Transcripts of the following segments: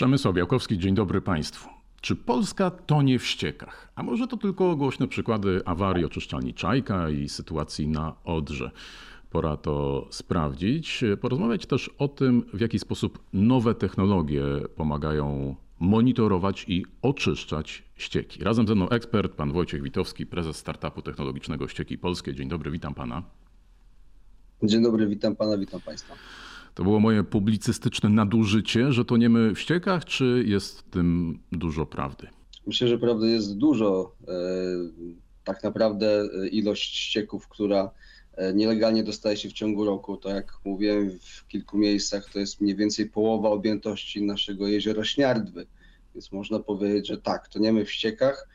Przemysław Białkowski, dzień dobry Państwu. Czy Polska tonie w ściekach? A może to tylko głośne przykłady awarii oczyszczalni Czajka i sytuacji na Odrze? Pora to sprawdzić. Porozmawiać też o tym, w jaki sposób nowe technologie pomagają monitorować i oczyszczać ścieki. Razem ze mną ekspert, pan Wojciech Witowski, prezes startupu technologicznego Ścieki Polskie. Dzień dobry, witam pana. Dzień dobry, witam pana, witam państwa. To było moje publicystyczne nadużycie, że toniemy w ściekach, czy jest w tym dużo prawdy? Myślę, że prawdy jest dużo. E, tak naprawdę e, ilość ścieków, która e, nielegalnie dostaje się w ciągu roku, to jak mówiłem w kilku miejscach, to jest mniej więcej połowa objętości naszego jeziora Śniardwy. Więc można powiedzieć, że tak, toniemy w ściekach,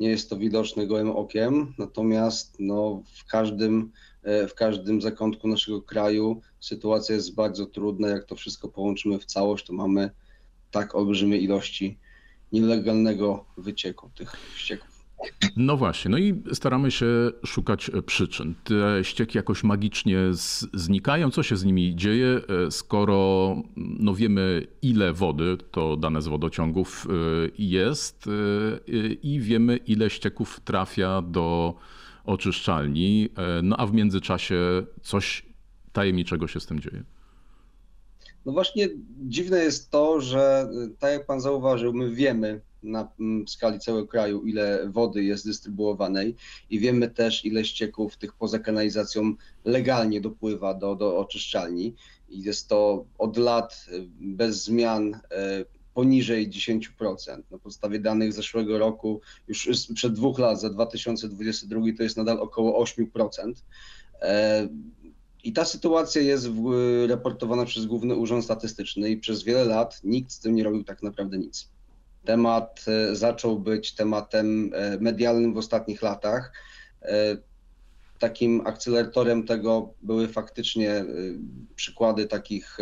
nie jest to widoczne gołym okiem, natomiast no, w, każdym, w każdym zakątku naszego kraju sytuacja jest bardzo trudna. Jak to wszystko połączymy w całość, to mamy tak olbrzymie ilości nielegalnego wycieku tych ścieków. No właśnie, no i staramy się szukać przyczyn. Te ścieki jakoś magicznie znikają. Co się z nimi dzieje, e, skoro no wiemy, ile wody, to dane z wodociągów e, jest, e, i wiemy, ile ścieków trafia do oczyszczalni, no a w międzyczasie coś tajemniczego się z tym dzieje. No właśnie dziwne jest to, że tak jak pan zauważył, my wiemy, na skali całego kraju, ile wody jest dystrybuowanej i wiemy też, ile ścieków tych poza kanalizacją legalnie dopływa do, do oczyszczalni. I jest to od lat y, bez zmian poniżej 10%. Na podstawie danych zeszłego roku, już przed dwóch lat, za 2022, to jest nadal około 8%. E, I ta sytuacja jest raportowana przez Główny Urząd Statystyczny i przez wiele lat nikt z tym nie robił tak naprawdę nic. Temat e, zaczął być tematem e, medialnym w ostatnich latach. E, takim akceleratorem tego były faktycznie przykłady takich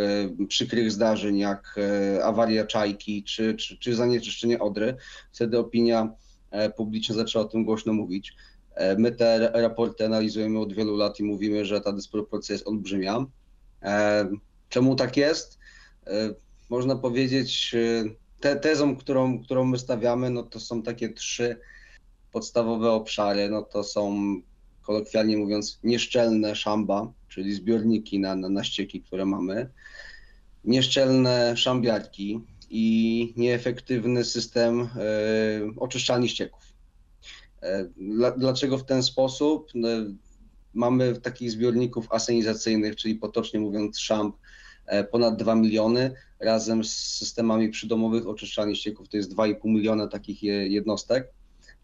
przykrych zdarzeń, jak awaria czajki czy, czy, czy zanieczyszczenie Odry. Wtedy opinia publiczna zaczęła o tym głośno mówić. My te raporty analizujemy od wielu lat i mówimy, że ta dysproporcja jest olbrzymia. Czemu tak jest? Można powiedzieć, te, tezą, którą, którą my stawiamy, no to są takie trzy podstawowe obszary. No to są kolokwialnie mówiąc nieszczelne szamba, czyli zbiorniki na, na, na ścieki, które mamy, nieszczelne szambiarki i nieefektywny system y, oczyszczalni ścieków. Y, dlaczego w ten sposób? No, mamy takich zbiorników asenizacyjnych, czyli potocznie mówiąc szamb, E, ponad 2 miliony, razem z systemami przydomowych oczyszczalni ścieków to jest 2,5 miliona takich jednostek.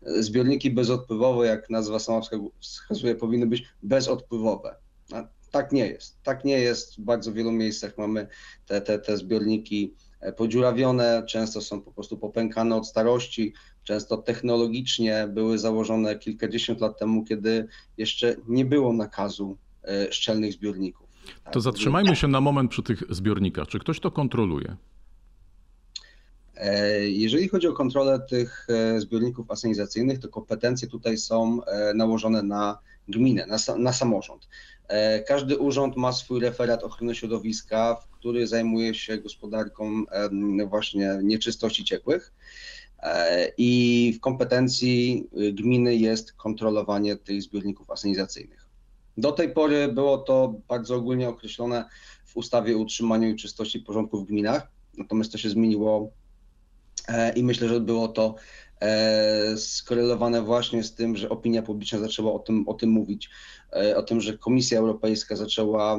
Zbiorniki bezodpływowe, jak nazwa sama wskazuje, powinny być bezodpływowe. A tak nie jest. Tak nie jest. W bardzo wielu miejscach mamy te, te, te zbiorniki e, podziurawione, często są po prostu popękane od starości, często technologicznie były założone kilkadziesiąt lat temu, kiedy jeszcze nie było nakazu e, szczelnych zbiorników. To zatrzymajmy się na moment przy tych zbiornikach. Czy ktoś to kontroluje? E, jeżeli chodzi o kontrolę tych e, zbiorników asenizacyjnych, to kompetencje tutaj są e, nałożone na gminę, na, na, samorząd. Każdy urząd ma swój referat ochrony środowiska, który zajmuje się gospodarką właśnie nieczystości ciekłych. I w kompetencji gminy jest kontrolowanie tych zbiorników asenizacyjnych. Do tej pory było to bardzo ogólnie określone w ustawie o utrzymaniu i czystości porządku w gminach, natomiast to się zmieniło i myślę, że było to e, skorelowane właśnie z tym, że opinia publiczna zaczęła o tym, o tym mówić, e, o tym, że Komisja Europejska zaczęła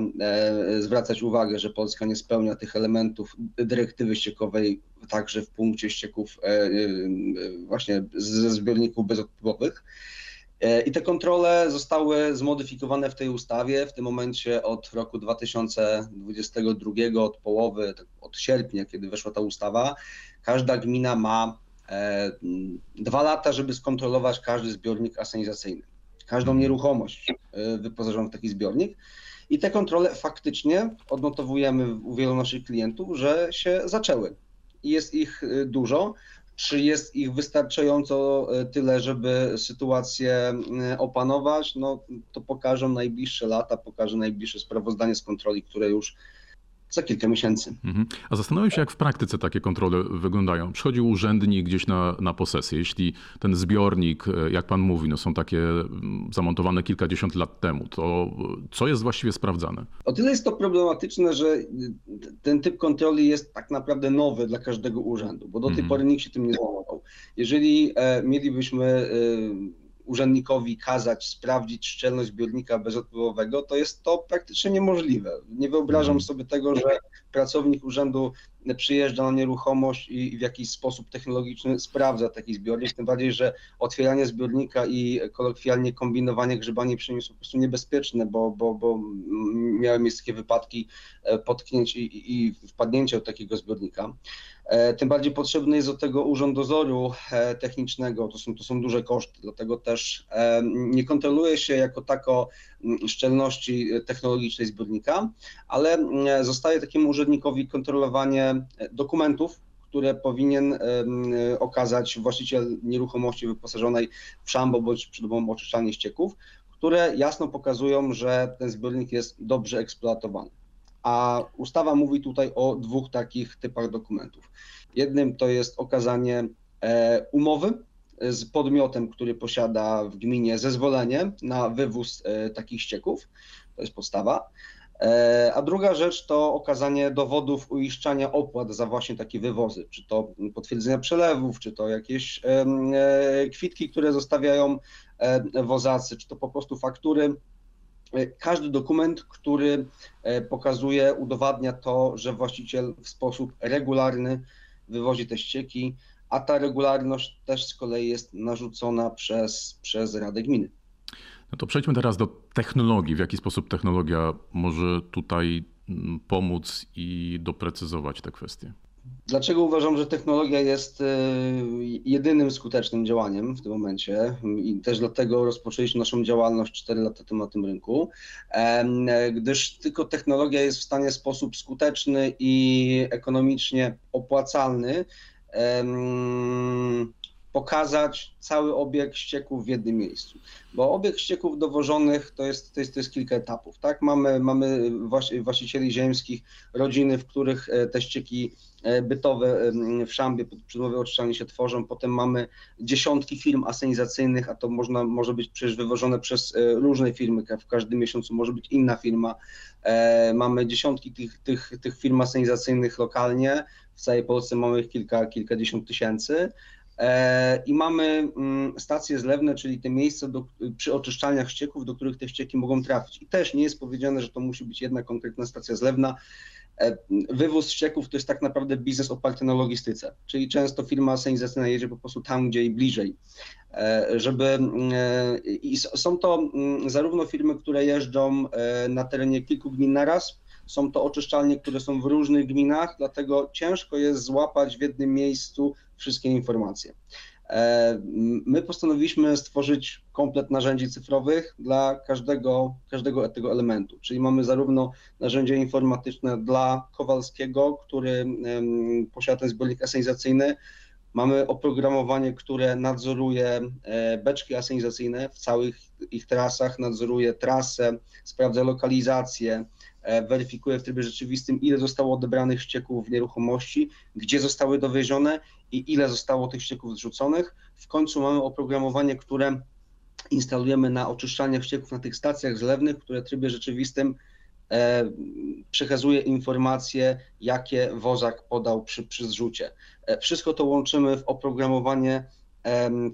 zwracać uwagę, że Polska nie spełnia tych elementów dyrektywy ściekowej także w punkcie ścieków właśnie ze zbiorników bezodpływowych. E, I te kontrole zostały zmodyfikowane w tej ustawie w tym momencie od roku 2022, od połowy, tak od sierpnia, kiedy weszła ta ustawa. Każda gmina ma e, dwa lata, żeby skontrolować każdy zbiornik asenizacyjny, każdą mhm. nieruchomość e, wyposażoną w taki zbiornik. I te kontrole faktycznie odnotowujemy u wielu naszych klientów, że się zaczęły. I jest ich dużo. Czy jest ich wystarczająco e, tyle, żeby sytuację e, opanować? No to pokażą najbliższe lata, pokaże najbliższe sprawozdanie z kontroli, które już za kilka miesięcy. Mhm. A zastanawiam się, jak w praktyce takie kontrole wyglądają. Przychodzi urzędnik gdzieś na, na posesję. Jeśli ten zbiornik, e, jak pan mówi, no są takie mm, zamontowane kilkadziesiąt lat temu, to co jest właściwie sprawdzane? O tyle jest to problematyczne, że ten typ kontroli jest tak naprawdę nowy dla każdego urzędu, bo do tej Mhm. pory nikt się tym nie zajmował. Jeżeli e, mielibyśmy e, urzędnikowi kazać sprawdzić szczelność zbiornika bezodpływowego, to jest to praktycznie niemożliwe. Nie wyobrażam Mhm. sobie tego, że pracownik urzędu przyjeżdża na nieruchomość i w jakiś sposób technologiczny sprawdza taki zbiornik, tym bardziej, że otwieranie zbiornika i kolokwialnie kombinowanie grzebanie przy nim jest po prostu niebezpieczne, bo, bo, bo miałem miejsce takie wypadki e, potknięć i, i, wpadnięcia od takiego zbiornika. E, Tym bardziej potrzebny jest do tego urząd dozoru e, technicznego, to są, to są duże koszty, dlatego też nie kontroluje się jako tako szczelności technologicznej zbiornika, ale mm, zostaje takiemu urzędnikowi kontrolowanie dokumentów, które powinien em, okazać właściciel nieruchomości wyposażonej w szambo bądź przydobową oczyszczalnię ścieków, które jasno pokazują, że ten zbiornik jest dobrze eksploatowany. A ustawa mówi tutaj o dwóch takich typach dokumentów. Jednym to jest okazanie e, umowy z podmiotem, który posiada w gminie zezwolenie na wywóz e, takich ścieków. To jest podstawa. E, A druga rzecz to okazanie dowodów uiszczania opłat za właśnie takie wywozy, czy to potwierdzenia przelewów, czy to jakieś e, kwitki, które zostawiają wozacy, czy to po prostu faktury. Każdy dokument, który pokazuje, udowadnia to, że właściciel w sposób regularny wywozi te ścieki, a ta regularność też z kolei jest narzucona przez, przez Radę Gminy. No to przejdźmy teraz do technologii. W jaki sposób technologia może tutaj mm, pomóc i doprecyzować te kwestie? Dlaczego uważam, że technologia jest e, jedynym skutecznym działaniem w tym momencie i też dlatego rozpoczęliśmy naszą działalność 4 lata temu na tym rynku, gdyż tylko technologia jest w stanie w sposób skuteczny i ekonomicznie opłacalny pokazać cały obieg ścieków w jednym miejscu. Bo obieg ścieków dowożonych to jest, to jest, to jest kilka etapów. Tak? Mamy, mamy właści- właścicieli ziemskich, rodziny, w których e, te ścieki e, bytowe w szambie pod przedmowie oczyszczalni się tworzą. Potem mamy dziesiątki firm asenizacyjnych, a to można, może być przecież wywożone przez e, różne firmy. W każdym miesiącu może być inna firma. E, Mamy dziesiątki tych, tych, tych firm asenizacyjnych lokalnie. W całej Polsce mamy ich kilka, kilkadziesiąt tysięcy. E, I mamy mm, stacje zlewne, czyli te miejsca do, przy oczyszczalniach ścieków, do których te ścieki mogą trafić. I też nie jest powiedziane, że to musi być jedna konkretna stacja zlewna. E, Wywóz ścieków to jest tak naprawdę biznes oparty na logistyce, czyli często firma asenizacyjna jedzie po prostu tam, gdzie jej bliżej, E, żeby mm, i są to mm, zarówno firmy, które jeżdżą na terenie kilku gmin naraz, są to oczyszczalnie, które są w różnych gminach, dlatego ciężko jest złapać w jednym miejscu wszystkie informacje. E, My postanowiliśmy stworzyć komplet narzędzi cyfrowych dla każdego, każdego tego elementu, czyli mamy zarówno narzędzie informatyczne dla Kowalskiego, który posiada ten zbiornik asenizacyjny, Mamy oprogramowanie, które nadzoruje e, beczki asenizacyjne w całych ich trasach, nadzoruje trasę, sprawdza lokalizację, e, weryfikuje w trybie rzeczywistym, ile zostało odebranych ścieków w nieruchomości, gdzie zostały dowiezione i ile zostało tych ścieków zrzuconych. W końcu mamy oprogramowanie, które instalujemy na oczyszczalniach ścieków na tych stacjach zlewnych, które w trybie rzeczywistym przekazuje informacje, jakie wozak podał przy, przy zrzucie. E, Wszystko to łączymy w oprogramowanie,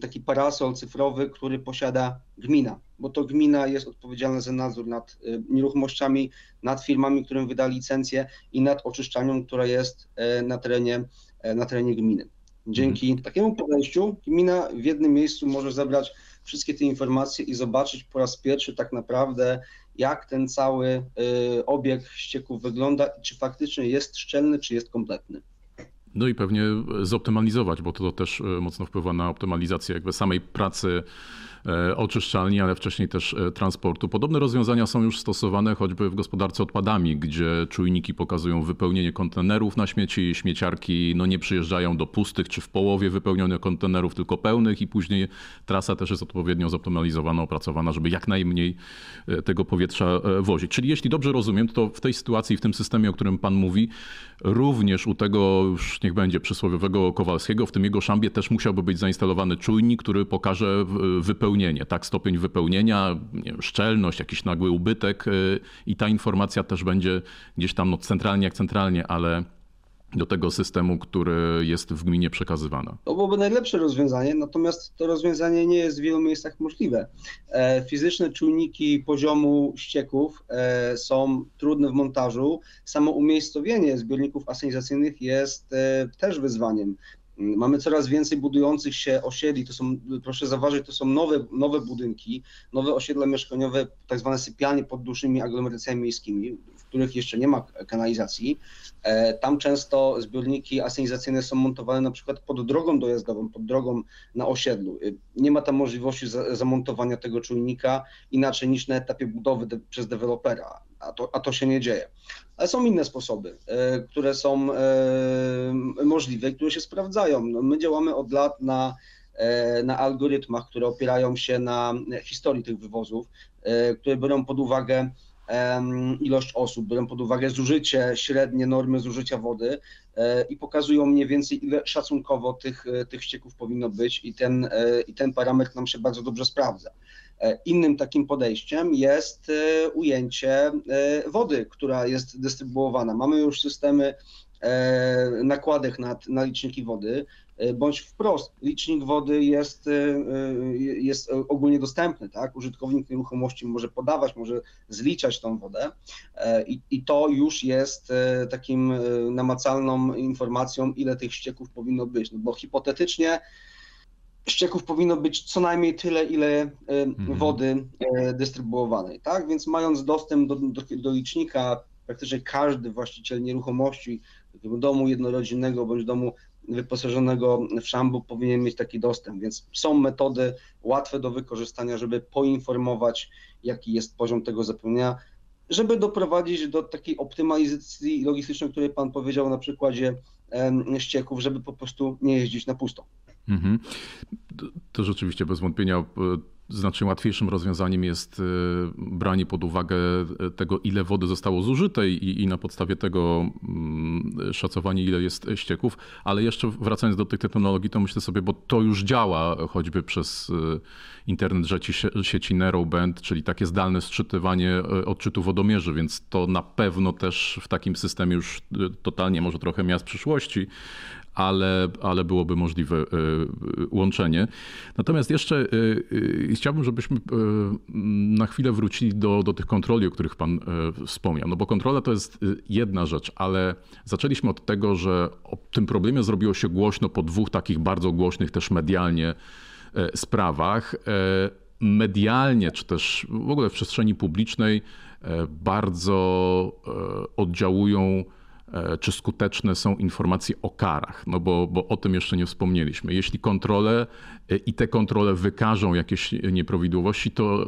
taki parasol cyfrowy, który posiada gmina, bo to gmina jest odpowiedzialna za nadzór nad e, nieruchomościami, nad firmami, którym wyda licencję i nad oczyszczalnią, która jest e, na terenie, e, na terenie gminy. Dzięki takiemu podejściu gmina w jednym miejscu może zebrać wszystkie te informacje i zobaczyć po raz pierwszy tak naprawdę, jak ten cały y, obieg ścieków wygląda i czy faktycznie jest szczelny, czy jest kompletny. No i pewnie zoptymalizować, bo to też e, mocno wpływa na optymalizację jakby samej pracy oczyszczalni, ale wcześniej też e, transportu. Podobne rozwiązania są już stosowane choćby w gospodarce odpadami, gdzie czujniki pokazują wypełnienie kontenerów na śmieci, śmieciarki no nie przyjeżdżają do pustych czy w połowie wypełnionych kontenerów, tylko pełnych i później trasa też jest odpowiednio zoptymalizowana, opracowana, żeby jak najmniej tego powietrza wozić. Czyli jeśli dobrze rozumiem, to w tej sytuacji, w tym systemie, o którym pan mówi, również u tego już niech będzie przysłowiowego Kowalskiego, w tym jego szambie też musiałby być zainstalowany czujnik, który pokaże wypełnienie, tak, stopień wypełnienia, wiem, szczelność, jakiś nagły ubytek y, i ta informacja też będzie gdzieś tam no, centralnie jak centralnie, ale do tego systemu, który jest w gminie przekazywane. To byłoby najlepsze rozwiązanie, natomiast to rozwiązanie nie jest w wielu miejscach możliwe. E, fizyczne czujniki poziomu ścieków e, są trudne w montażu. Samo umiejscowienie zbiorników asynizacyjnych jest e, też wyzwaniem. Mamy coraz więcej budujących się osiedli, to są, proszę zauważyć, to są nowe, nowe budynki, nowe osiedla mieszkaniowe, tak zwane sypialnie pod dużymi aglomeracjami miejskimi, których jeszcze nie ma kanalizacji. E, tam często zbiorniki asynizacyjne są montowane na przykład pod drogą dojazdową, pod drogą na osiedlu. E, nie ma tam możliwości zamontowania tego czujnika inaczej niż na etapie budowy de przez dewelopera, a to, a to się nie dzieje. Ale są inne sposoby, e, które są możliwe które się sprawdzają. No, my działamy od lat na na algorytmach, które opierają się na historii tych wywozów, które biorą pod uwagę ilość osób, biorą pod uwagę zużycie, średnie normy zużycia wody e, i pokazują mniej więcej, ile szacunkowo tych, e, tych ścieków powinno być i ten, e, i ten parametr nam się bardzo dobrze sprawdza. Innym takim podejściem jest ujęcie wody, która jest dystrybuowana. Mamy już systemy nakładek na, na liczniki wody, E, bądź wprost licznik wody jest, e, e, jest ogólnie dostępny, tak? Użytkownik nieruchomości może podawać, może zliczać tą wodę i, i to już jest takim namacalną informacją, ile tych ścieków powinno być, no bo hipotetycznie ścieków powinno być co najmniej tyle, ile mhm. wody dystrybuowanej, tak? Więc mając dostęp do, do, do licznika, praktycznie każdy właściciel nieruchomości, domu jednorodzinnego bądź domu wyposażonego w szambu powinien mieć taki dostęp, więc są metody łatwe do wykorzystania, żeby poinformować, jaki jest poziom tego zapełnienia, żeby doprowadzić do takiej optymalizacji logistycznej, o której Pan powiedział na przykładzie ścieków, żeby po prostu nie jeździć na pusto. Mhm. To rzeczywiście bez wątpienia e, znacznie łatwiejszym rozwiązaniem jest e, branie pod uwagę tego, ile wody zostało zużyte i, i, na podstawie tego mm, szacowanie, ile jest ścieków. Ale jeszcze wracając do tych technologii, to myślę sobie, bo to już działa choćby przez internet rzeczy sieci Narrowband, czyli takie zdalne sczytywanie odczytu wodomierzy, więc to na pewno też w takim systemie już totalnie może trochę miast przyszłości ale, ale byłoby możliwe e, łączenie. Natomiast jeszcze e, e, chciałbym, żebyśmy na chwilę wrócili do, do tych kontroli, o których Pan wspomniał. No bo kontrola to jest jedna rzecz, ale zaczęliśmy od tego, że o tym problemie zrobiło się głośno po dwóch takich bardzo głośnych też medialnie sprawach. Medialnie, czy też w ogóle w przestrzeni publicznej bardzo oddziałują E, czy skuteczne są informacje o karach, no bo, bo o tym jeszcze nie wspomnieliśmy. Jeśli kontrole e, i te kontrole wykażą jakieś nieprawidłowości, to,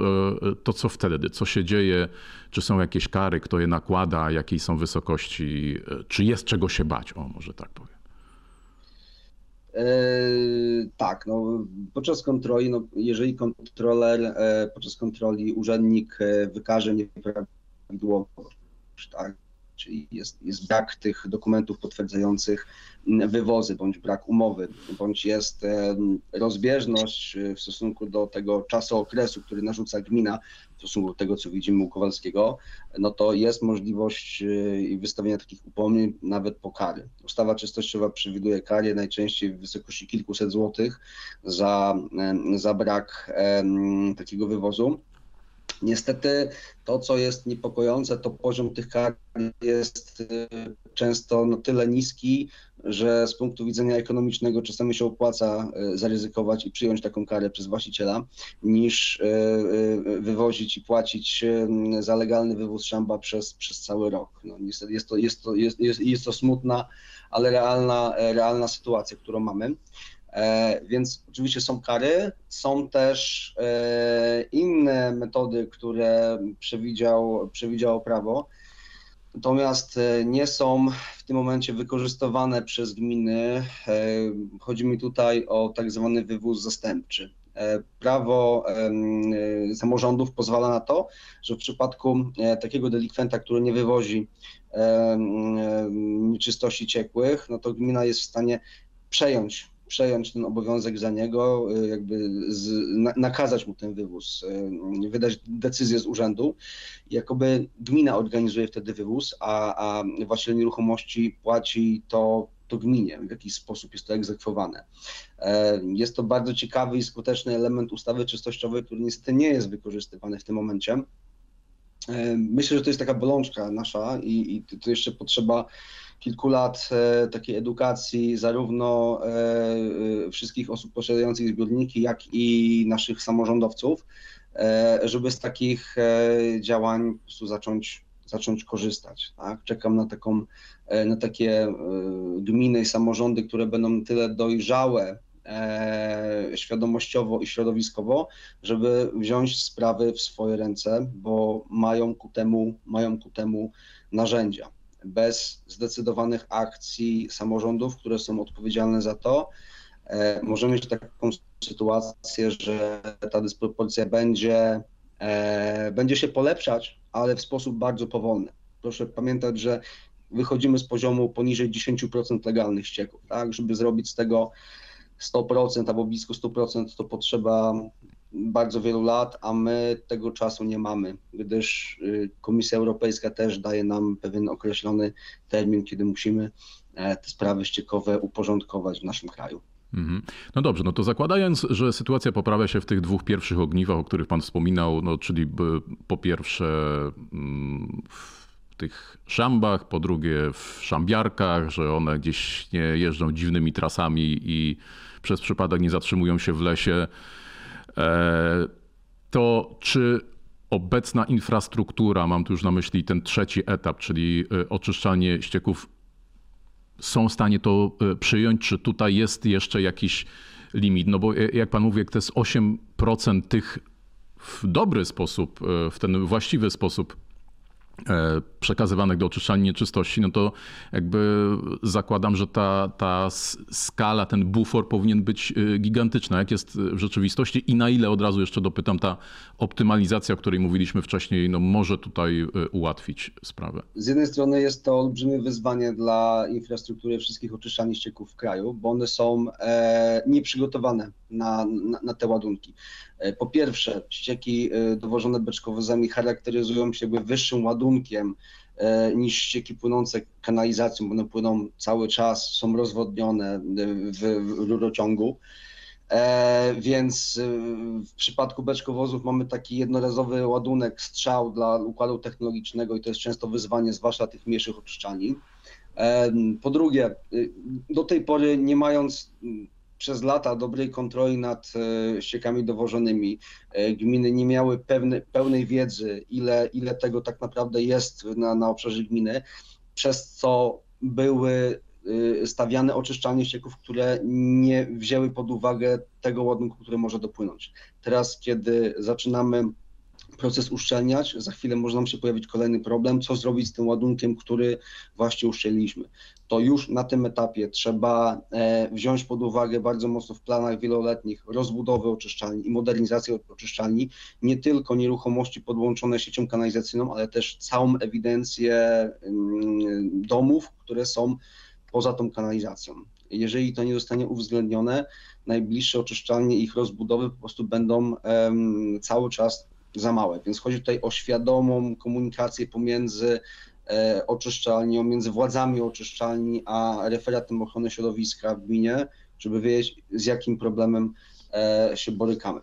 e, to co wtedy? Co się dzieje? Czy są jakieś kary? Kto je nakłada? Jakiej są wysokości? Czy jest czego się bać? O, może tak powiem. tak, no, podczas kontroli, no, jeżeli kontroler, podczas kontroli urzędnik wykaże nieprawidłowość, tak, czyli jest, jest brak tych dokumentów potwierdzających wywozy, bądź brak umowy, bądź jest rozbieżność w stosunku do tego czasu okresu, który narzuca gmina w stosunku do tego, co widzimy u Kowalskiego, no to jest możliwość e, wystawienia takich upomnień nawet po kary. Ustawa czystościowa przewiduje kary najczęściej w wysokości kilkuset złotych za, za brak takiego wywozu. Niestety to, co jest niepokojące, to poziom tych kar jest y, często na tyle niski, że z punktu widzenia ekonomicznego czasami się opłaca y, zaryzykować i przyjąć taką karę przez właściciela, niż y, wywozić i płacić za legalny wywóz szamba przez, przez cały rok. No, niestety jest to, jest, to, jest, jest, jest to smutna, ale realna, realna sytuacja, którą mamy. E, Więc oczywiście są kary, są też e, inne metody, które przewidział, przewidziało prawo, natomiast e, nie są w tym momencie wykorzystywane przez gminy. Chodzi mi tutaj o tak zwany wywóz zastępczy. Prawo samorządów pozwala na to, że w przypadku takiego delikwenta, który nie wywozi nieczystości ciekłych, no to gmina jest w stanie przejąć, przejąć ten obowiązek za niego, y, jakby z, na, nakazać mu ten wywóz, y, wydać decyzję z urzędu. Jakoby gmina organizuje wtedy wywóz, a, a właściciel nieruchomości płaci to, to gminie, w jakiś sposób jest to egzekwowane. E, Jest to bardzo ciekawy i skuteczny element ustawy czystościowej, który niestety nie jest wykorzystywany w tym momencie. E, Myślę, że to jest taka bolączka nasza i, i tu jeszcze potrzeba kilku lat e, takiej edukacji zarówno e, e, wszystkich osób posiadających zbiorniki, jak i naszych samorządowców, żeby z takich działań po prostu zacząć, zacząć korzystać. Tak? Czekam na, taką, na takie gminy i samorządy, które będą tyle dojrzałe świadomościowo i środowiskowo, żeby wziąć sprawy w swoje ręce, bo mają ku temu, mają ku temu narzędzia. Bez zdecydowanych akcji samorządów, które są odpowiedzialne za to, e, możemy mieć taką sytuację, że ta dysproporcja będzie, e, będzie się polepszać, ale w sposób bardzo powolny. Proszę pamiętać, że wychodzimy z poziomu poniżej 10% legalnych ścieków, tak? Żeby zrobić z tego 100% albo blisko 100% to potrzeba bardzo wielu lat, a my tego czasu nie mamy, gdyż y, Komisja Europejska też daje nam pewien określony termin, kiedy musimy e, te sprawy ściekowe uporządkować w naszym kraju. Mhm. No dobrze, no to zakładając, że sytuacja poprawia się w tych dwóch pierwszych ogniwach, o których pan wspominał, no czyli po pierwsze mm, w tych szambach, po drugie w szambiarkach, że one gdzieś nie jeżdżą dziwnymi trasami i przez przypadek nie zatrzymują się w lesie, to czy obecna infrastruktura, mam tu już na myśli ten trzeci etap, czyli e, oczyszczanie ścieków są w stanie to e, przyjąć, czy tutaj jest jeszcze jakiś limit? No bo e, jak pan mówi, jak to jest 8% tych w dobry sposób, e, w ten właściwy sposób e, przekazywanych do oczyszczalni nieczystości, no to jakby zakładam, że ta, ta skala, ten bufor powinien być e, gigantyczna. Jak jest w rzeczywistości i na ile, od razu jeszcze dopytam, ta optymalizacja, o której mówiliśmy wcześniej, no może tutaj e, ułatwić sprawę? Z jednej strony jest to olbrzymie wyzwanie dla infrastruktury wszystkich oczyszczalni ścieków w kraju, bo one są e, nieprzygotowane na, na, na te ładunki. E, Po pierwsze, ścieki e, dowożone beczkowozami charakteryzują się jakby wyższym ładunkiem e, niż ścieki płynące kanalizacją, bo one płyną cały czas, są rozwodnione e, w, w rurociągu. E, więc w przypadku beczkowozów mamy taki jednorazowy ładunek strzał dla układu technologicznego i to jest często wyzwanie, zwłaszcza tych mniejszych oczyszczalni. Po drugie, y, do tej pory nie mając przez lata dobrej kontroli nad e, ściekami dowożonymi, e, gminy nie miały pewne, pełnej wiedzy, ile, ile tego tak naprawdę jest na, na obszarze gminy, przez co były y, stawiane oczyszczalnie ścieków, które nie wzięły pod uwagę tego ładunku, który może dopłynąć. Teraz, kiedy zaczynamy proces uszczelniać, za chwilę może nam się pojawić kolejny problem, co zrobić z tym ładunkiem, który właśnie uszczelniliśmy. To już na tym etapie trzeba e, wziąć pod uwagę bardzo mocno w planach wieloletnich rozbudowę oczyszczalni i modernizację oczyszczalni, nie tylko nieruchomości podłączone siecią kanalizacyjną, ale też całą ewidencję mm, domów, które są poza tą kanalizacją. Jeżeli to nie zostanie uwzględnione, najbliższe oczyszczalnie ich rozbudowy po prostu będą cały czas za małe. Więc chodzi tutaj o świadomą komunikację pomiędzy oczyszczalnią, między władzami oczyszczalni a referatem ochrony środowiska w gminie, żeby wiedzieć z jakim problemem e, się borykamy.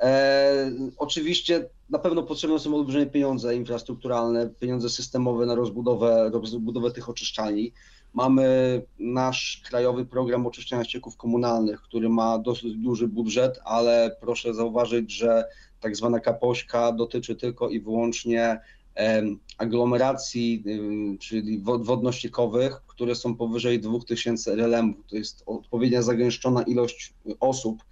E, oczywiście na pewno potrzebne są olbrzymie pieniądze infrastrukturalne, pieniądze systemowe na rozbudowę, rozbudowę tych oczyszczalni. Mamy nasz krajowy program oczyszczania ścieków komunalnych, który ma dosyć duży budżet, ale proszę zauważyć, że tak zwana kapośka dotyczy tylko i wyłącznie aglomeracji, czyli wod- wodno-ściekowych, które są powyżej 2000 relemów. To jest odpowiednia zagęszczona ilość osób,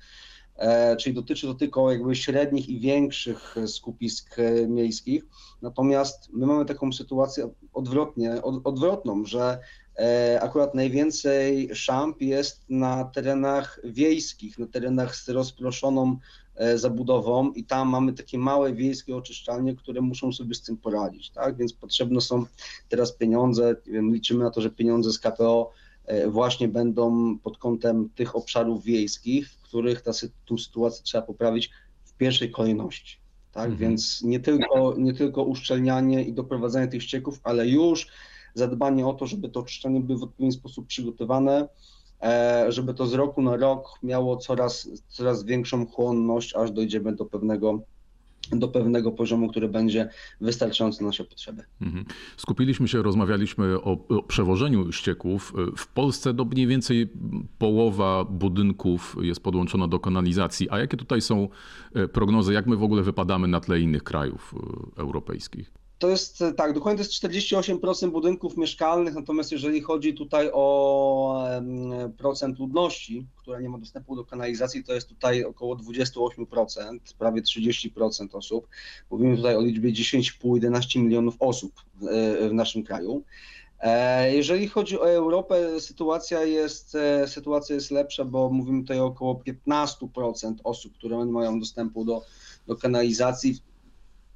e, czyli dotyczy to tylko jakby średnich i większych skupisk e, miejskich. Natomiast my mamy taką sytuację odwrotnie, od, odwrotną, że e, akurat najwięcej szamp jest na terenach wiejskich, na terenach z rozproszoną zabudową i tam mamy takie małe wiejskie oczyszczalnie, które muszą sobie z tym poradzić, tak? Więc potrzebne są teraz pieniądze, wiem, liczymy na to, że pieniądze z KPO e, właśnie będą pod kątem tych obszarów wiejskich, w których ta, tą sytuację trzeba poprawić w pierwszej kolejności. Tak, Mhm. więc nie tylko, nie tylko uszczelnianie i doprowadzanie tych ścieków, ale już zadbanie o to, żeby to oczyszczanie było w odpowiedni sposób przygotowane, e, żeby to z roku na rok miało coraz, coraz większą chłonność, aż dojdziemy do pewnego, do pewnego poziomu, który będzie wystarczający na nasze potrzeby. Mhm. Skupiliśmy się, rozmawialiśmy o, o przewożeniu ścieków. W Polsce do mniej więcej połowa budynków jest podłączona do kanalizacji. A jakie tutaj są e, prognozy? Jak my w ogóle wypadamy na tle innych krajów e, europejskich? To jest e, tak, dokładnie to jest 48% budynków mieszkalnych, natomiast jeżeli chodzi tutaj o procent ludności, która nie ma dostępu do kanalizacji, to jest tutaj około 28%, prawie 30% osób. Mówimy tutaj o liczbie 10,5-11 milionów osób w, e, naszym kraju. E, Jeżeli chodzi o Europę, sytuacja jest, sytuacja jest lepsza, bo mówimy tutaj o około 15% osób, które mają dostępu do, do kanalizacji.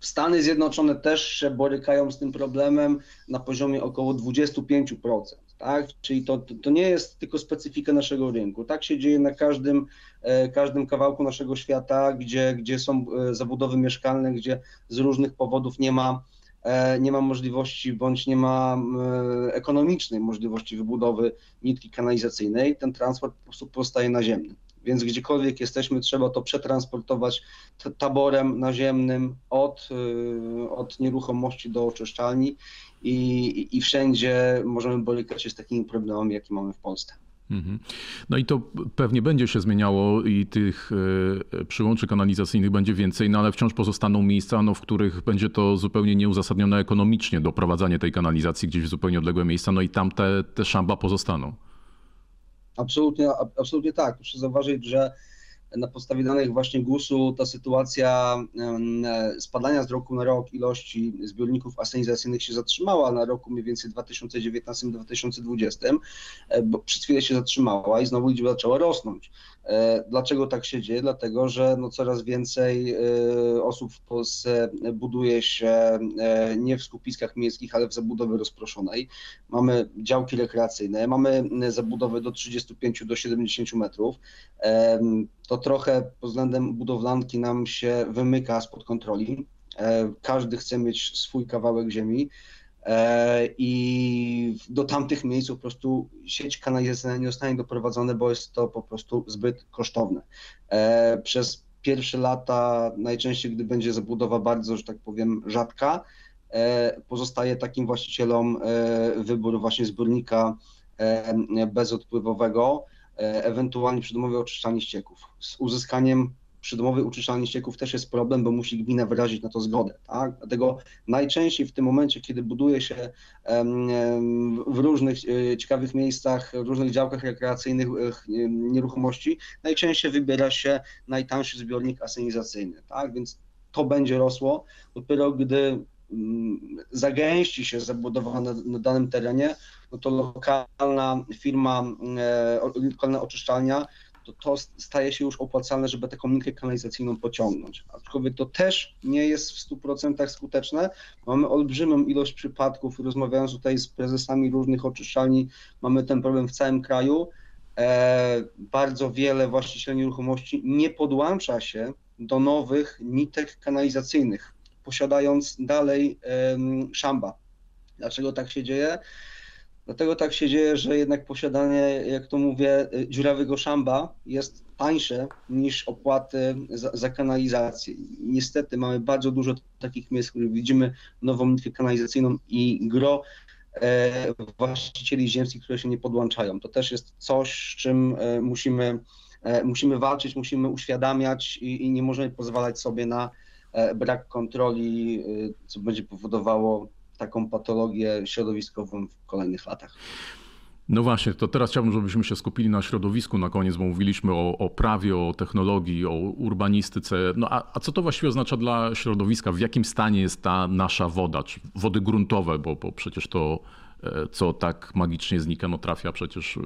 Stany Zjednoczone też się borykają z tym problemem na poziomie około 25%. Tak? Czyli to, to nie jest tylko specyfika naszego rynku. Tak się dzieje na każdym, e, każdym kawałku naszego świata, gdzie, gdzie są e, zabudowy mieszkalne, gdzie z różnych powodów nie ma, e, nie ma możliwości bądź nie ma ekonomicznej możliwości wybudowy nitki kanalizacyjnej. Ten transport po prostu pozostaje naziemny. Więc gdziekolwiek jesteśmy, trzeba to przetransportować taborem naziemnym od, y, od nieruchomości do oczyszczalni i, i- wszędzie możemy borykać się z takimi problemami, jakie mamy w Polsce. Mhm. No i to pewnie będzie się zmieniało i tych e, przyłączy kanalizacyjnych będzie więcej, no ale wciąż pozostaną miejsca, no, w których będzie to zupełnie nieuzasadnione ekonomicznie doprowadzanie tej kanalizacji gdzieś w zupełnie odległe miejsca, no i tam te, te szamba pozostaną. Absolutnie, absolutnie tak. Proszę zauważyć, że na podstawie danych właśnie GUS-u ta sytuacja spadania z roku na rok ilości zbiorników asenizacyjnych się zatrzymała na roku mniej więcej 2019-2020, e, bo przez chwilę się zatrzymała i znowu liczba zaczęła rosnąć. E, Dlaczego tak się dzieje? Dlatego, że no coraz więcej e, osób w Polsce buduje się e, nie w skupiskach miejskich, ale w zabudowie rozproszonej. Mamy działki rekreacyjne, mamy zabudowy do 35 do 70 metrów. Em, To trochę pod względem budowlanki nam się wymyka spod kontroli. E, Każdy chce mieć swój kawałek ziemi e, i do tamtych miejsc po prostu sieć kanalizacyjna nie zostanie doprowadzona, bo jest to po prostu zbyt kosztowne. E, Przez pierwsze lata, najczęściej gdy będzie zabudowa bardzo, że tak powiem, rzadka, pozostaje takim właścicielom wybór właśnie zbiornika bezodpływowego, ewentualnie przydomowe oczyszczalnie ścieków. Z uzyskaniem przydomowej oczyszczalni ścieków też jest problem, bo musi gmina wyrazić na to zgodę. Tak? Dlatego najczęściej w tym momencie, kiedy buduje się w różnych e, ciekawych miejscach, w różnych działkach rekreacyjnych e, nieruchomości, najczęściej wybiera się najtańszy zbiornik asenizacyjny. Tak? Więc to będzie rosło. Dopiero gdy mm, zagęści się zabudowa na danym terenie, no to lokalna firma, e, lokalna oczyszczalnia, to, to staje się już opłacalne, żeby taką linkę kanalizacyjną pociągnąć. Aczkolwiek to też nie jest w 100% skuteczne. Mamy olbrzymią ilość przypadków, rozmawiając tutaj z prezesami różnych oczyszczalni, mamy ten problem w całym kraju. E, bardzo wiele właścicieli nieruchomości nie podłącza się do nowych nitek kanalizacyjnych, posiadając dalej em, szamba. Dlaczego tak się dzieje? Dlatego tak się dzieje, że jednak posiadanie, jak to mówię, y, dziurawego szamba jest tańsze niż opłaty za, za kanalizację. Niestety mamy bardzo dużo takich miejsc, w których widzimy nową nitkę kanalizacyjną i gro e, właścicieli ziemskich, które się nie podłączają. To też jest coś, z czym e, musimy, e, musimy walczyć, musimy uświadamiać i, i nie możemy pozwalać sobie na, brak kontroli, co będzie powodowało taką patologię środowiskową w kolejnych latach. No właśnie, to teraz chciałbym, żebyśmy się skupili na środowisku na koniec, bo mówiliśmy o, o prawie, o technologii, o urbanistyce. No a, a, co to właściwie oznacza dla środowiska? W jakim stanie jest ta nasza woda, czy wody gruntowe, bo, bo przecież to, e, co tak magicznie znika, no trafia przecież e,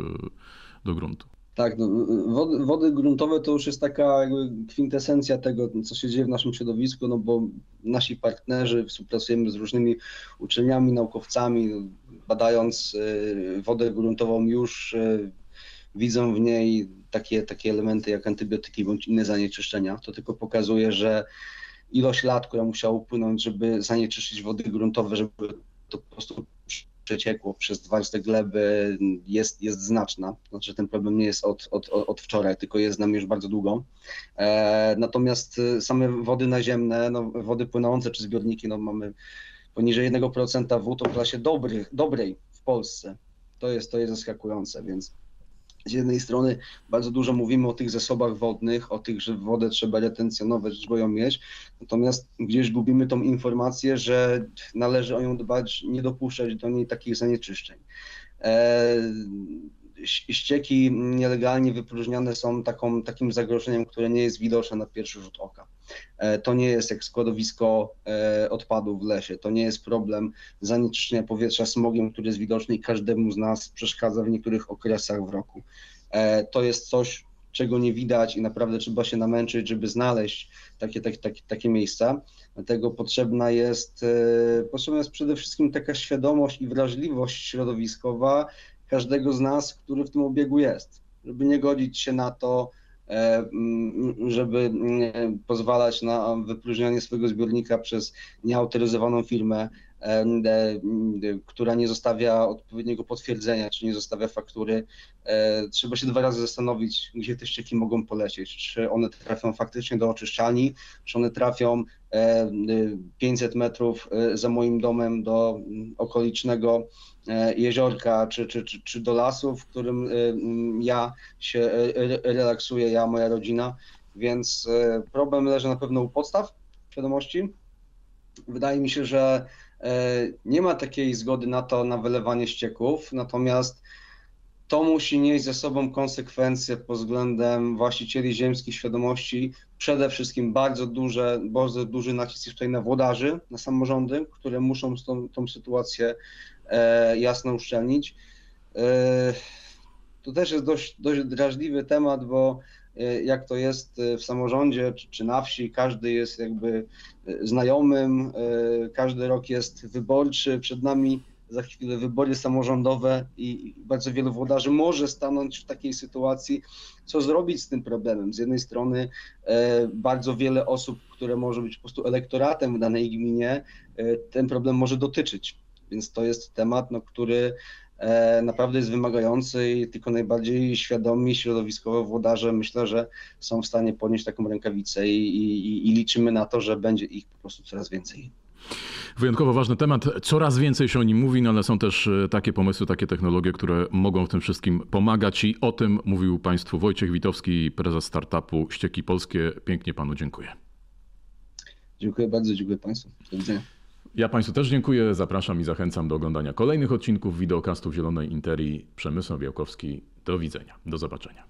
do gruntu. Tak, no, wody, wody, gruntowe to już jest taka kwintesencja tego, co się dzieje w naszym środowisku, no bo nasi partnerzy, współpracujemy z różnymi uczelniami, naukowcami, badając y, wodę gruntową już y, widzą w niej takie, takie elementy jak antybiotyki bądź inne zanieczyszczenia. To tylko pokazuje, że ilość lat, która musiała upłynąć, żeby zanieczyszczyć wody gruntowe, żeby to po prostu przeciekło przez warstwę gleby jest, jest znaczna. Znaczy ten problem nie jest od, od, od wczoraj, tylko jest z nami już bardzo długo. E, natomiast y, same wody naziemne, no, wody płynące czy zbiorniki, no, mamy poniżej 1% wód o klasie dobrych, dobrej w Polsce. To jest, to jest zaskakujące, więc z jednej strony bardzo dużo mówimy o tych zasobach wodnych, o tych, że wodę trzeba retencjonować, żeby ją mieć, natomiast gdzieś gubimy tą informację, że należy o nią dbać, nie dopuszczać do niej takich zanieczyszczeń. Ścieki nielegalnie wypróżniane są taką, takim zagrożeniem, które nie jest widoczne na pierwszy rzut oka. E, to nie jest jak składowisko e, odpadów w lesie, to nie jest problem zanieczyszczenia powietrza smogiem, który jest widoczny i każdemu z nas przeszkadza w niektórych okresach w roku. E, to jest coś, czego nie widać i naprawdę trzeba się namęczyć, żeby znaleźć takie, takie, takie, takie miejsca. Dlatego potrzebna jest, potrzebna jest przede wszystkim taka świadomość i wrażliwość środowiskowa każdego z nas, który w tym obiegu jest, żeby nie godzić się na to, E, żeby mm, pozwalać na wypróżnianie swojego zbiornika przez nieautoryzowaną firmę, e, która nie zostawia odpowiedniego potwierdzenia, czy nie zostawia faktury. E, trzeba się dwa razy zastanowić, gdzie te ścieki mogą polecieć. Czy one trafią faktycznie do oczyszczalni, czy one trafią 500 metrów za moim domem do okolicznego E, jeziorka czy, czy, czy, czy do lasu, w którym e, ja się e, relaksuję, ja, moja rodzina, więc problem leży na pewno u podstaw świadomości. Wydaje mi się, że nie ma takiej zgody na to, na wylewanie ścieków, natomiast to musi nieść ze sobą konsekwencje pod względem właścicieli ziemskich świadomości. Przede wszystkim bardzo, duże, bardzo duży nacisk jest tutaj na włodarzy, na samorządy, które muszą tą, tą sytuację E, jasno uszczelnić. E, to też jest dość, dość drażliwy temat, bo e, jak to jest w samorządzie czy, czy na wsi, każdy jest jakby znajomym, każdy rok jest wyborczy, przed nami za chwilę wybory samorządowe i bardzo wielu włodarzy może stanąć w takiej sytuacji, co zrobić z tym problemem. Z jednej strony bardzo wiele osób, które może być po prostu elektoratem w danej gminie, ten problem może dotyczyć. Więc to jest temat, no, który e, naprawdę jest wymagający i tylko najbardziej świadomi środowiskowo włodarze myślę, że są w stanie podnieść taką rękawicę i, i, i liczymy na to, że będzie ich po prostu coraz więcej. Wyjątkowo ważny temat. Coraz więcej się o nim mówi, no ale są też e, takie pomysły, takie technologie, które mogą w tym wszystkim pomagać i o tym mówił Państwu Wojciech Witowski, prezes startupu Ścieki Polskie. Pięknie Panu dziękuję. Dziękuję bardzo, dziękuję Państwu. Do widzenia. Ja Państwu też dziękuję, zapraszam i zachęcam do oglądania kolejnych odcinków wideokastów Zielonej Interii. Przemysł Białkowski, do widzenia, do zobaczenia.